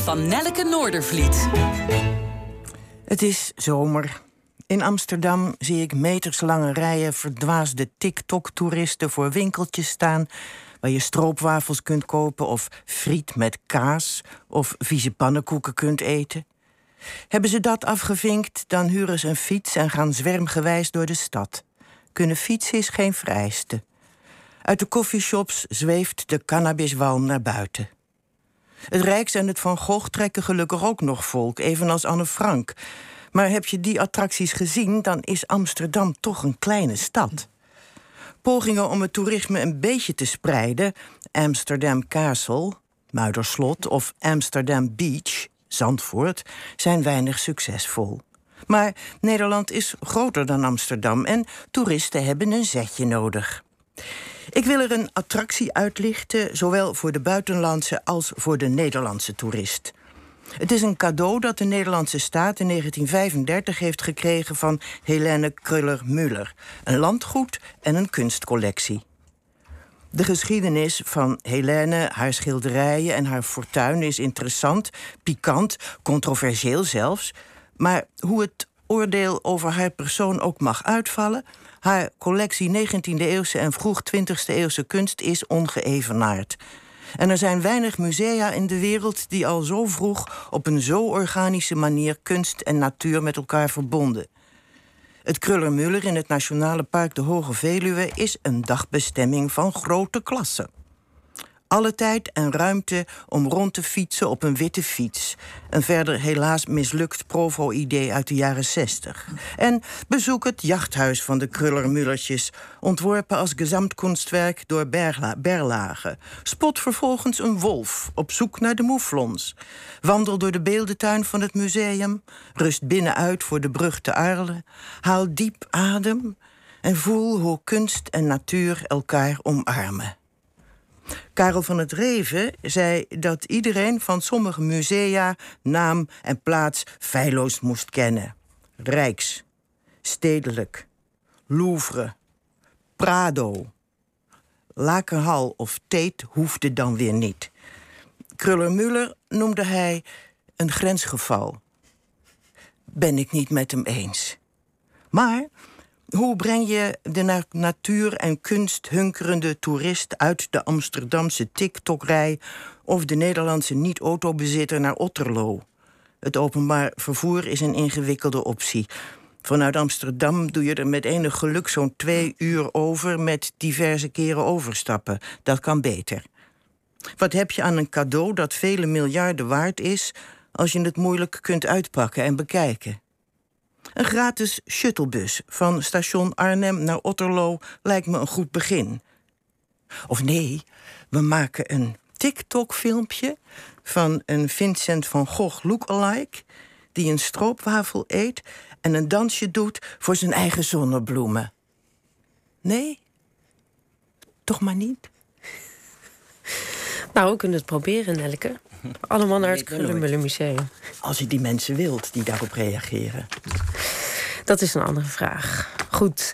van Nelleke Noordervliet. Het is zomer. In Amsterdam zie ik meterslange rijen verdwaasde TikTok-toeristen voor winkeltjes staan waar je stroopwafels kunt kopen of friet met kaas of vieze pannenkoeken kunt eten. Hebben ze dat afgevinkt, dan huren ze een fiets en gaan zwermgewijs door de stad. Kunnen fietsen is geen vrijste. Uit de koffieshops zweeft de cannabiswalm naar buiten. Het Rijks en het Van Gogh trekken gelukkig ook nog volk, evenals Anne Frank. Maar heb je die attracties gezien, dan is Amsterdam toch een kleine stad. Pogingen om het toerisme een beetje te spreiden, Amsterdam Castle, Muiderslot of Amsterdam Beach, Zandvoort, zijn weinig succesvol. Maar Nederland is groter dan Amsterdam en toeristen hebben een zetje nodig. Ik wil er een attractie uitlichten, zowel voor de buitenlandse als voor de Nederlandse toerist. Het is een cadeau dat de Nederlandse staat in 1935 heeft gekregen van Helene Kruller-Müller. Een landgoed en een kunstcollectie. De geschiedenis van Helene, haar schilderijen en haar fortuin is interessant, pikant, controversieel zelfs. Maar hoe het oordeel over haar persoon ook mag uitvallen, haar collectie 19e-eeuwse en vroeg 20e-eeuwse kunst is ongeëvenaard. En er zijn weinig musea in de wereld die al zo vroeg op een zo organische manier kunst en natuur met elkaar verbonden. Het Krullermuller in het Nationale Park de Hoge Veluwe is een dagbestemming van grote klasse alle tijd en ruimte om rond te fietsen op een witte fiets. Een verder helaas mislukt Provo-idee uit de jaren 60. En bezoek het jachthuis van de Krullermullertjes, ontworpen als gezamtkunstwerk door Berla Berlage. Spot vervolgens een wolf op zoek naar de mouflons. Wandel door de beeldentuin van het museum, rust binnenuit voor de brug te Arles, haal diep adem en voel hoe kunst en natuur elkaar omarmen. Karel van het Reven zei dat iedereen van sommige musea naam en plaats feilloos moest kennen. Rijks, Stedelijk, Louvre, Prado. Lakenhal of Tate hoefde dan weer niet. Kruller-Müller noemde hij een grensgeval. Ben ik niet met hem eens. Maar hoe breng je de naar natuur en kunst hunkerende toerist uit de Amsterdamse TikTok-rij of de Nederlandse niet-autobezitter naar Otterlo? Het openbaar vervoer is een ingewikkelde optie. Vanuit Amsterdam doe je er met enig geluk zo'n twee uur over met diverse keren overstappen. Dat kan beter. Wat heb je aan een cadeau dat vele miljarden waard is als je het moeilijk kunt uitpakken en bekijken? Een gratis shuttlebus van station Arnhem naar Otterlo lijkt me een goed begin. Of nee, we maken een TikTok-filmpje van een Vincent van Gogh lookalike... die een stroopwafel eet en een dansje doet voor zijn eigen zonnebloemen. Nee? Toch maar niet? Nou, we kunnen het proberen, Nelke. Allemaal naar het Krullenmuller Museum. Als je die mensen wilt die daarop reageren. Dat is een andere vraag. Goed.